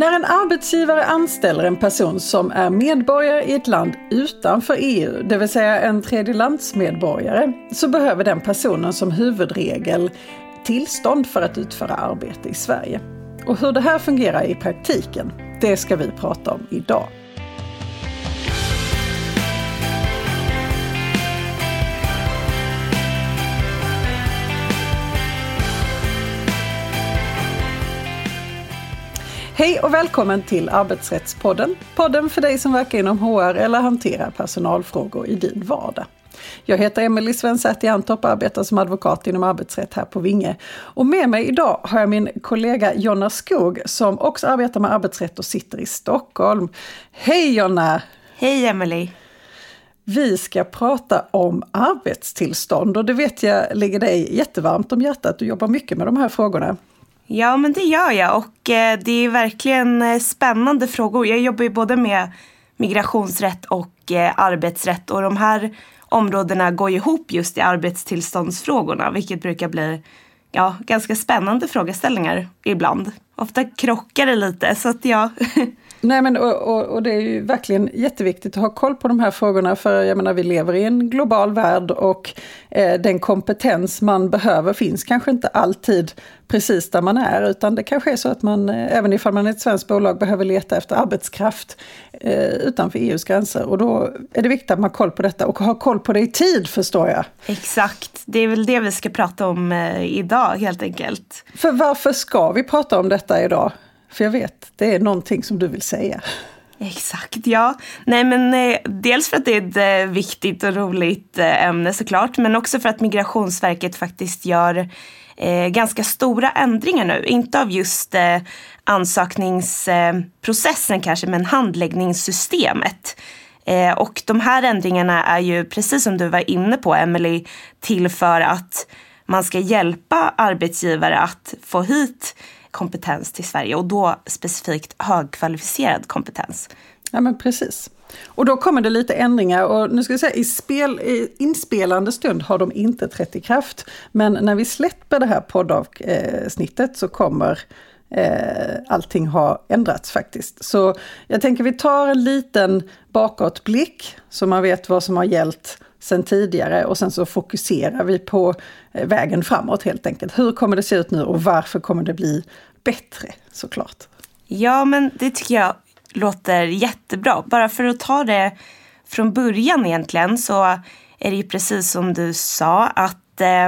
När en arbetsgivare anställer en person som är medborgare i ett land utanför EU, det vill säga en tredjelandsmedborgare, så behöver den personen som huvudregel tillstånd för att utföra arbete i Sverige. Och hur det här fungerar i praktiken, det ska vi prata om idag. Hej och välkommen till Arbetsrättspodden. Podden för dig som verkar inom HR eller hanterar personalfrågor i din vardag. Jag heter Emelie Svensäter Jantorp och arbetar som advokat inom arbetsrätt här på Vinge. Och med mig idag har jag min kollega Jonna Skog som också arbetar med arbetsrätt och sitter i Stockholm. Hej Jonna! Hej Emelie! Vi ska prata om arbetstillstånd och det vet jag ligger dig jättevarmt om hjärtat. Du jobbar mycket med de här frågorna. Ja, men det gör jag och eh, det är verkligen eh, spännande frågor. Jag jobbar ju både med migrationsrätt och eh, arbetsrätt och de här områdena går ihop just i arbetstillståndsfrågorna, vilket brukar bli ja, ganska spännande frågeställningar ibland. Ofta krockar det lite, så att ja. Nej men och, och, och, det är ju verkligen jätteviktigt att ha koll på de här frågorna för jag menar vi lever i en global värld och eh, den kompetens man behöver finns kanske inte alltid precis där man är utan det kanske är så att man eh, även ifall man är ett svenskt bolag behöver leta efter arbetskraft eh, utanför EUs gränser och då är det viktigt att man har koll på detta och ha koll på det i tid förstår jag. Exakt, det är väl det vi ska prata om eh, idag helt enkelt. För varför ska vi prata om detta idag? För jag vet, det är någonting som du vill säga. Exakt, ja. Nej men eh, dels för att det är ett eh, viktigt och roligt eh, ämne såklart, men också för att Migrationsverket faktiskt gör eh, ganska stora ändringar nu. Inte av just eh, ansökningsprocessen kanske, men handläggningssystemet. Eh, och de här ändringarna är ju, precis som du var inne på Emily, till för att man ska hjälpa arbetsgivare att få hit kompetens till Sverige och då specifikt högkvalificerad kompetens. Ja men precis. Och då kommer det lite ändringar och nu ska jag säga i, spel, i inspelande stund har de inte trätt i kraft. Men när vi släpper det här poddavsnittet så kommer eh, allting ha ändrats faktiskt. Så jag tänker vi tar en liten bakåtblick så man vet vad som har gällt sen tidigare och sen så fokuserar vi på eh, vägen framåt helt enkelt. Hur kommer det se ut nu och varför kommer det bli bättre såklart? Ja, men det tycker jag låter jättebra. Bara för att ta det från början egentligen så är det ju precis som du sa att eh,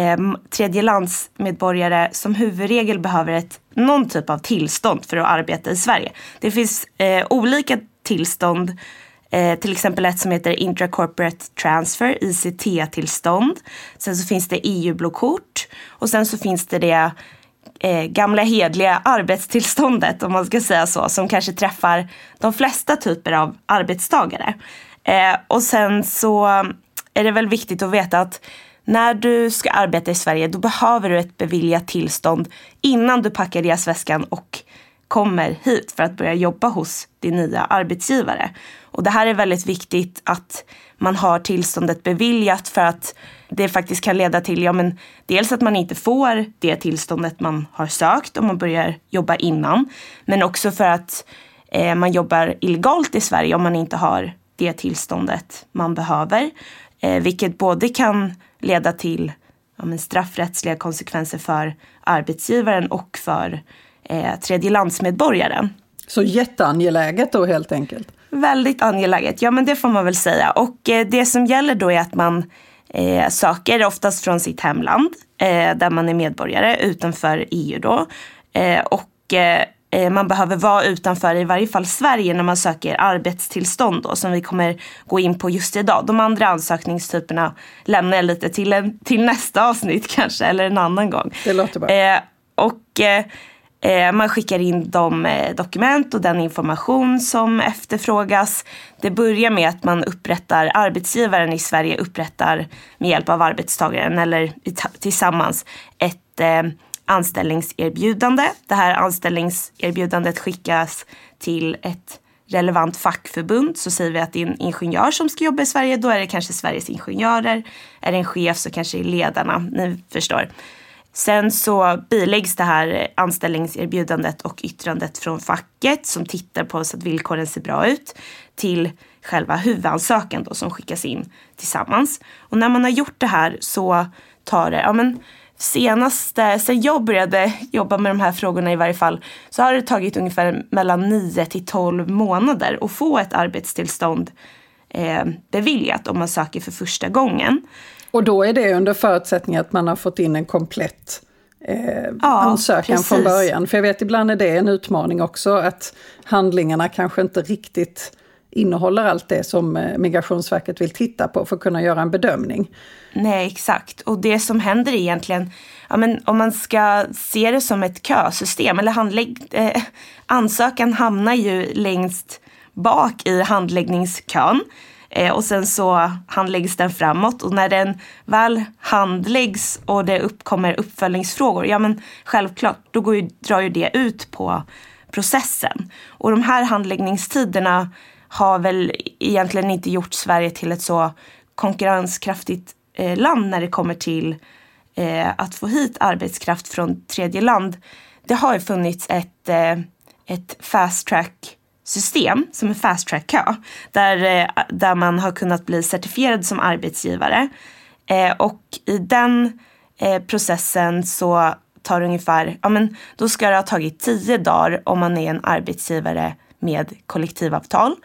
eh, tredjelandsmedborgare som huvudregel behöver ett, någon typ av tillstånd för att arbeta i Sverige. Det finns eh, olika tillstånd Eh, till exempel ett som heter Intracorporate Transfer, ICT-tillstånd. Sen så finns det EU-blåkort och sen så finns det det eh, gamla hedliga arbetstillståndet om man ska säga så, som kanske träffar de flesta typer av arbetstagare. Eh, och sen så är det väl viktigt att veta att när du ska arbeta i Sverige då behöver du ett beviljat tillstånd innan du packar resväskan och kommer hit för att börja jobba hos din nya arbetsgivare. Och det här är väldigt viktigt att man har tillståndet beviljat för att det faktiskt kan leda till, ja men dels att man inte får det tillståndet man har sökt om man börjar jobba innan. Men också för att eh, man jobbar illegalt i Sverige om man inte har det tillståndet man behöver. Eh, vilket både kan leda till ja, men straffrättsliga konsekvenser för arbetsgivaren och för eh, tredjelandsmedborgaren. Så jätteangeläget då helt enkelt? Väldigt angeläget, ja men det får man väl säga. Och eh, det som gäller då är att man eh, söker oftast från sitt hemland eh, där man är medborgare utanför EU då. Eh, och eh, eh, man behöver vara utanför i varje fall Sverige när man söker arbetstillstånd då, som vi kommer gå in på just idag. De andra ansökningstyperna lämnar jag lite till, en, till nästa avsnitt kanske, eller en annan gång. Det låter bra. och Eh, man skickar in de eh, dokument och den information som efterfrågas. Det börjar med att man upprättar, arbetsgivaren i Sverige upprättar med hjälp av arbetstagaren eller tillsammans ett eh, anställningserbjudande. Det här anställningserbjudandet skickas till ett relevant fackförbund så säger vi att det är en ingenjör som ska jobba i Sverige, då är det kanske Sveriges ingenjörer. Är det en chef så kanske det är ledarna, ni förstår. Sen så biläggs det här anställningserbjudandet och yttrandet från facket som tittar på så att villkoren ser bra ut till själva huvudansökan då som skickas in tillsammans. Och när man har gjort det här så tar det, ja men senaste, sen jag började jobba med de här frågorna i varje fall, så har det tagit ungefär mellan 9 till 12 månader att få ett arbetstillstånd eh, beviljat om man söker för första gången. Och då är det under förutsättning att man har fått in en komplett eh, ja, ansökan precis. från början. För jag vet ibland är det en utmaning också att handlingarna kanske inte riktigt innehåller allt det som eh, Migrationsverket vill titta på för att kunna göra en bedömning. Nej, exakt. Och det som händer egentligen, ja, men om man ska se det som ett kösystem, eller handlägg, eh, ansökan hamnar ju längst bak i handläggningskön. Eh, och sen så handläggs den framåt och när den väl handläggs och det uppkommer uppföljningsfrågor, ja men självklart, då går ju, drar ju det ut på processen. Och de här handläggningstiderna har väl egentligen inte gjort Sverige till ett så konkurrenskraftigt eh, land när det kommer till eh, att få hit arbetskraft från tredje land. Det har ju funnits ett, eh, ett fast track system som är fast track kö där, eh, där man har kunnat bli certifierad som arbetsgivare. Eh, och i den eh, processen så tar det ungefär, ja men då ska det ha tagit tio dagar om man är en arbetsgivare med kollektivavtal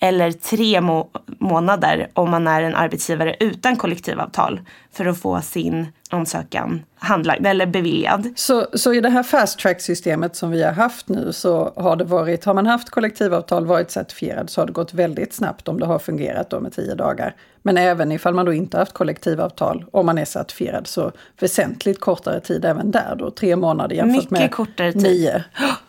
eller tre må månader om man är en arbetsgivare utan kollektivavtal för att få sin ansökan handlagd eller beviljad. Så, så i det här fast track systemet som vi har haft nu så har det varit, har man haft kollektivavtal, varit certifierad så har det gått väldigt snabbt om det har fungerat då med tio dagar. Men även ifall man då inte haft kollektivavtal, om man är certifierad, så väsentligt kortare tid även där då, tre månader jämfört Mycket med kortare tid. nio.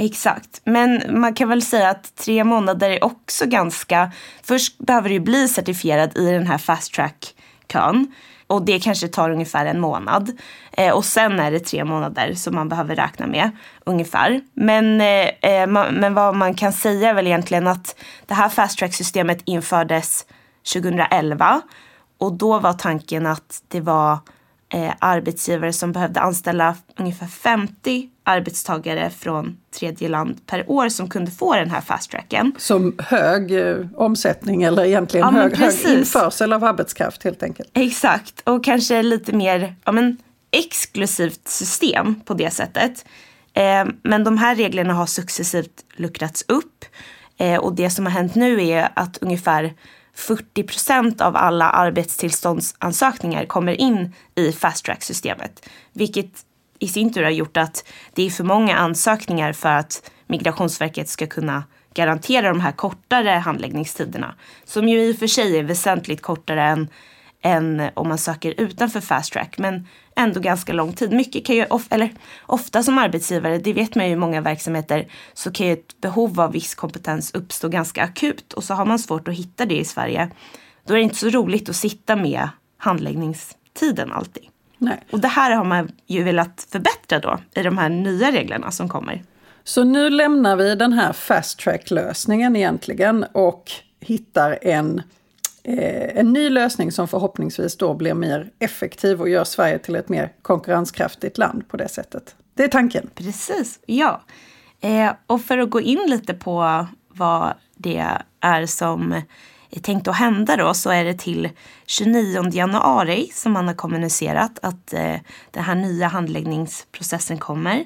Exakt, men man kan väl säga att tre månader är också ganska... Först behöver du bli certifierad i den här fast track-kön. Och det kanske tar ungefär en månad. Eh, och sen är det tre månader som man behöver räkna med ungefär. Men, eh, eh man, men vad man kan säga är väl egentligen att det här fast track-systemet infördes 2011. Och då var tanken att det var eh, arbetsgivare som behövde anställa ungefär 50 arbetstagare från tredje land per år som kunde få den här fast tracken. Som hög eh, omsättning eller egentligen ja, hög, hög införsel av arbetskraft helt enkelt. Exakt, och kanske lite mer ja, men, exklusivt system på det sättet. Eh, men de här reglerna har successivt luckrats upp. Eh, och det som har hänt nu är att ungefär 40 procent av alla arbetstillståndsansökningar kommer in i fast track-systemet. Vilket i sin tur har gjort att det är för många ansökningar för att Migrationsverket ska kunna garantera de här kortare handläggningstiderna. Som ju i och för sig är väsentligt kortare än, än om man söker utanför fast track. Men ändå ganska lång tid. Mycket kan ju, eller ofta som arbetsgivare, det vet man ju i många verksamheter, så kan ju ett behov av viss kompetens uppstå ganska akut och så har man svårt att hitta det i Sverige. Då är det inte så roligt att sitta med handläggningstiden alltid. Nej. Och det här har man ju velat förbättra då i de här nya reglerna som kommer. Så nu lämnar vi den här fast track lösningen egentligen och hittar en Eh, en ny lösning som förhoppningsvis då blir mer effektiv och gör Sverige till ett mer konkurrenskraftigt land på det sättet. Det är tanken. Precis, ja. Eh, och för att gå in lite på vad det är som är tänkt att hända då så är det till 29 januari som man har kommunicerat att eh, den här nya handläggningsprocessen kommer.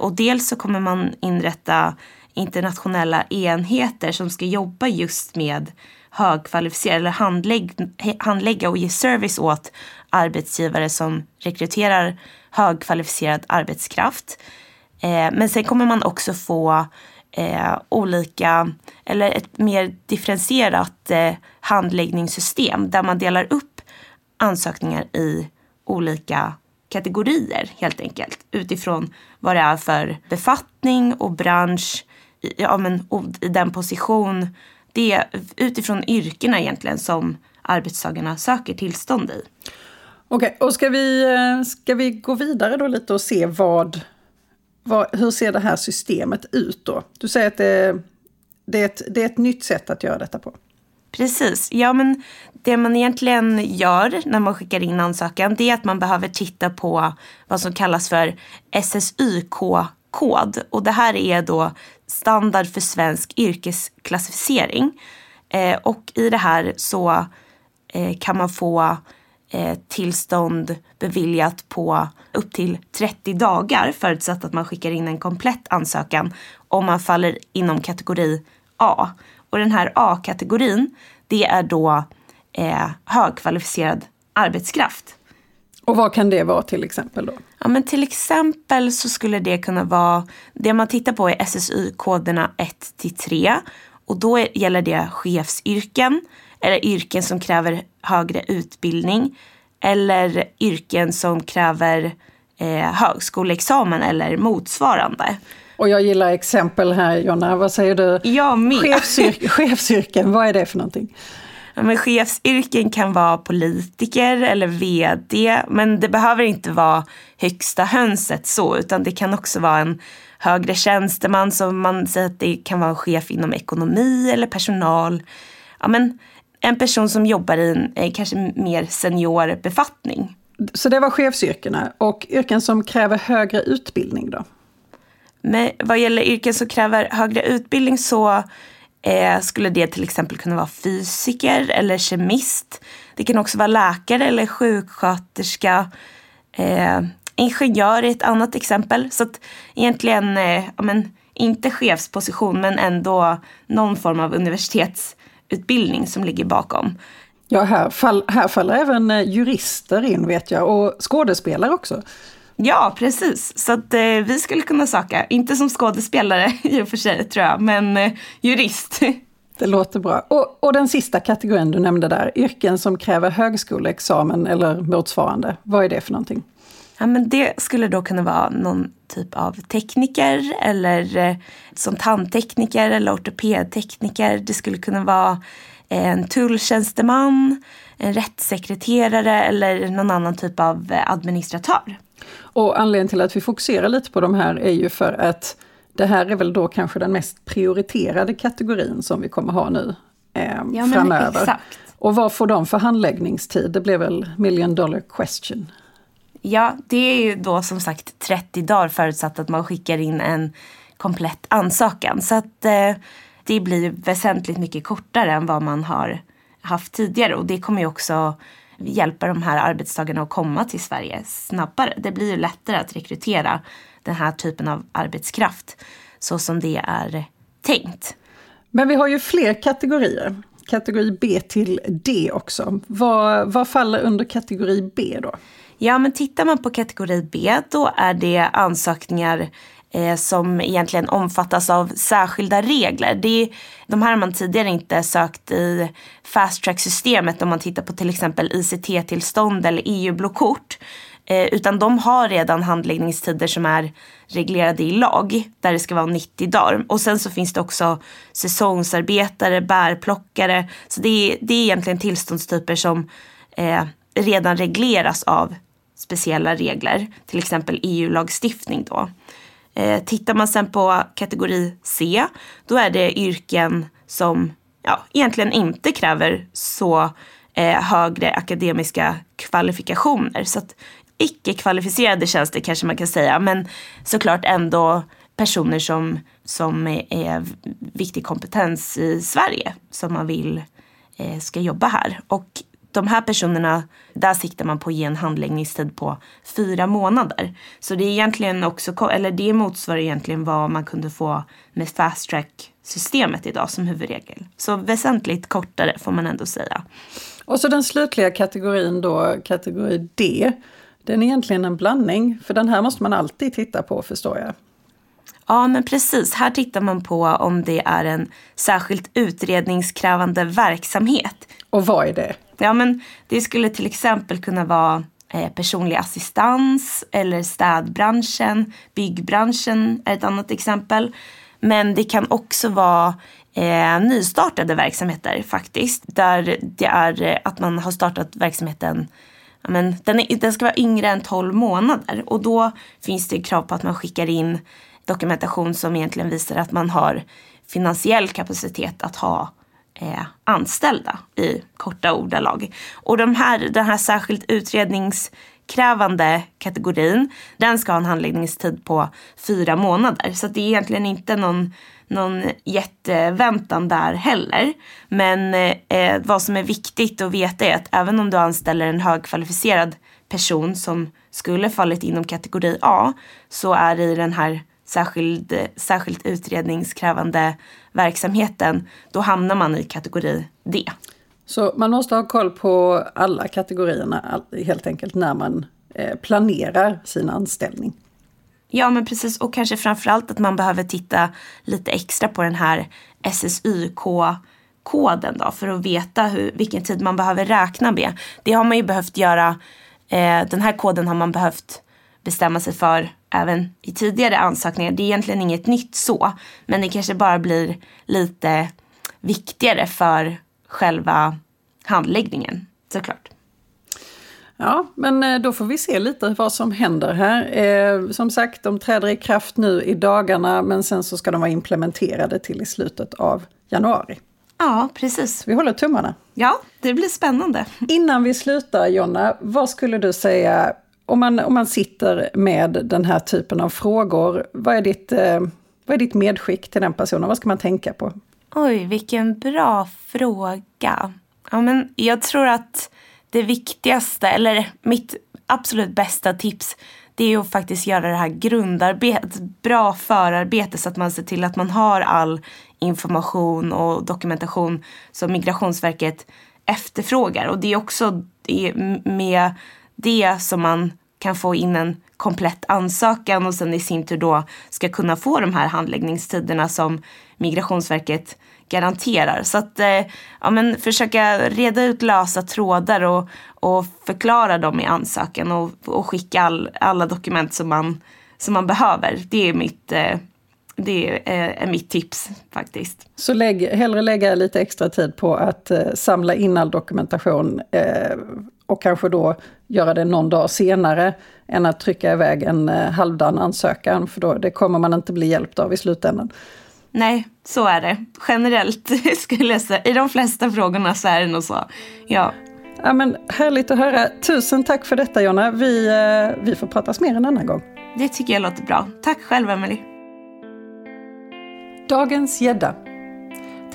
Och dels så kommer man inrätta internationella enheter som ska jobba just med högkvalificerade eller handlägg, handlägga och ge service åt arbetsgivare som rekryterar högkvalificerad arbetskraft. Eh, men sen kommer man också få eh, olika, eller ett mer differentierat eh, handläggningssystem där man delar upp ansökningar i olika kategorier helt enkelt utifrån vad det är för befattning och bransch, ja, men, i den position det är utifrån yrkena egentligen som arbetstagarna söker tillstånd i. Okej, okay, och ska vi, eh, ska vi gå vidare då lite och se vad, vad, hur ser det här systemet ut då? Du säger att det, det, är ett, det är ett nytt sätt att göra detta på. Precis. Ja, men det man egentligen gör när man skickar in ansökan det är att man behöver titta på vad som kallas för kod Och det här är då standard för svensk yrkesklassificering. Eh, och i det här så eh, kan man få eh, tillstånd beviljat på upp till 30 dagar förutsatt att man skickar in en komplett ansökan om man faller inom kategori A. Och den här A-kategorin det är då eh, högkvalificerad arbetskraft. Och vad kan det vara till exempel då? Ja, men till exempel så skulle det kunna vara, det man tittar på är SSY-koderna 1 till 3 och då gäller det chefsyrken eller yrken som kräver högre utbildning eller yrken som kräver eh, högskoleexamen eller motsvarande. Och jag gillar exempel här Jonna, vad säger du? Jag med. Chefsyrken, chefsyrken, vad är det för någonting? Men chefsyrken kan vara politiker eller vd men det behöver inte vara högsta hönset så utan det kan också vara en högre tjänsteman som man säger att det kan vara en chef inom ekonomi eller personal. Ja, men en person som jobbar i en eh, kanske mer senior befattning. Så det var chefsyrkena och yrken som kräver högre utbildning då? Men vad gäller yrken som kräver högre utbildning så eh, skulle det till exempel kunna vara fysiker eller kemist. Det kan också vara läkare eller sjuksköterska. Eh, ingenjör är ett annat exempel. Så att egentligen, eh, ja, men, inte chefsposition men ändå någon form av universitetsutbildning som ligger bakom. Ja, här, fall, här faller även eh, jurister in vet jag och skådespelare också. Ja, precis. Så att eh, vi skulle kunna söka, inte som skådespelare i och för sig tror jag, men eh, jurist. Det låter bra. Och, och den sista kategorin du nämnde där, yrken som kräver högskoleexamen eller motsvarande. Vad är det för någonting? Ja, men det skulle då kunna vara någon typ av tekniker eller eh, som tandtekniker eller ortopedtekniker. Det skulle kunna vara en tulltjänsteman, en rättssekreterare eller någon annan typ av eh, administratör. Och anledningen till att vi fokuserar lite på de här är ju för att det här är väl då kanske den mest prioriterade kategorin som vi kommer ha nu eh, ja, framöver. Exakt. Och vad får de för handläggningstid? Det blev väl million dollar question. Ja, det är ju då som sagt 30 dagar förutsatt att man skickar in en komplett ansökan. Så att eh, det blir väsentligt mycket kortare än vad man har haft tidigare och det kommer ju också hjälpa de här arbetstagarna att komma till Sverige snabbare. Det blir ju lättare att rekrytera den här typen av arbetskraft så som det är tänkt. Men vi har ju fler kategorier. Kategori B till D också. Vad, vad faller under kategori B då? Ja, men tittar man på kategori B då är det ansökningar eh, som egentligen omfattas av särskilda regler. Det, de här har man tidigare inte sökt i fast track-systemet om man tittar på till exempel ICT-tillstånd eller EU-blåkort. Eh, utan de har redan handläggningstider som är reglerade i lag där det ska vara 90 dagar. Och sen så finns det också säsongsarbetare, bärplockare. Så det är, det är egentligen tillståndstyper som eh, redan regleras av speciella regler, till exempel EU-lagstiftning då. Eh, tittar man sen på kategori C, då är det yrken som ja, egentligen inte kräver så eh, högre akademiska kvalifikationer. Så att icke-kvalificerade tjänster kanske man kan säga, men såklart ändå personer som, som är viktig kompetens i Sverige som man vill eh, ska jobba här. Och de här personerna, där siktar man på att ge en handläggningstid på fyra månader. Så det är egentligen också, eller det motsvarar egentligen vad man kunde få med fast track systemet idag som huvudregel. Så väsentligt kortare får man ändå säga. Och så den slutliga kategorin då, kategori D. Den är egentligen en blandning, för den här måste man alltid titta på förstår jag. Ja, men precis. Här tittar man på om det är en särskilt utredningskrävande verksamhet. Och vad är det? Ja, men det skulle till exempel kunna vara eh, personlig assistans eller städbranschen. Byggbranschen är ett annat exempel. Men det kan också vara eh, nystartade verksamheter faktiskt. Där det är eh, att man har startat verksamheten men den, är, den ska vara yngre än 12 månader och då finns det krav på att man skickar in dokumentation som egentligen visar att man har finansiell kapacitet att ha eh, anställda i korta ordalag. Och de här, den här särskilt utredningskrävande kategorin, den ska ha en handläggningstid på fyra månader. Så det är egentligen inte någon, någon jätteväntan där heller. Men eh, vad som är viktigt att veta är att även om du anställer en högkvalificerad person som skulle fallit inom kategori A så är det i den här särskild, särskilt utredningskrävande verksamheten, då hamnar man i kategori D. Så man måste ha koll på alla kategorierna helt enkelt när man eh, planerar sin anställning. Ja men precis och kanske framförallt att man behöver titta lite extra på den här SSYK-koden då för att veta hur, vilken tid man behöver räkna med. Det har man ju behövt göra, eh, den här koden har man behövt bestämma sig för även i tidigare ansökningar. Det är egentligen inget nytt så, men det kanske bara blir lite viktigare för själva handläggningen såklart. Ja, men eh, då får vi se lite vad som händer här. Eh, som sagt, de träder i kraft nu i dagarna, men sen så ska de vara implementerade till i slutet av januari. Ja, precis. Vi håller tummarna. Ja, det blir spännande. Innan vi slutar, Jonna, vad skulle du säga om man, om man sitter med den här typen av frågor, vad är, ditt, eh, vad är ditt medskick till den personen? Vad ska man tänka på? Oj, vilken bra fråga. Ja, men jag tror att det viktigaste, eller mitt absolut bästa tips, det är att faktiskt göra det här grundarbetet, bra förarbete så att man ser till att man har all information och dokumentation som Migrationsverket efterfrågar. Och det är också med det som man kan få in en komplett ansökan och sen i sin tur då ska kunna få de här handläggningstiderna som Migrationsverket garanterar. Så att eh, ja, men försöka reda ut lösa trådar och, och förklara dem i ansökan och, och skicka all, alla dokument som man, som man behöver. Det är mitt eh, det eh, är mitt tips faktiskt. Så lägg, hellre lägga lite extra tid på att eh, samla in all dokumentation eh, och kanske då göra det någon dag senare än att trycka iväg en eh, halvdan ansökan, för då det kommer man inte bli hjälpt av i slutändan. Nej, så är det. Generellt skulle jag säga. I de flesta frågorna så är det nog så. Ja. Ja, men härligt att höra. Tusen tack för detta Jonna. Vi, eh, vi får pratas mer en annan gång. Det tycker jag låter bra. Tack själv Emelie. Dagens gädda.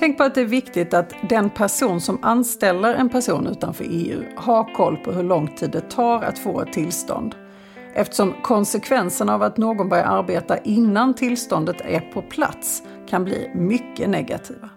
Tänk på att det är viktigt att den person som anställer en person utanför EU har koll på hur lång tid det tar att få ett tillstånd. Eftersom konsekvenserna av att någon börjar arbeta innan tillståndet är på plats kan bli mycket negativa.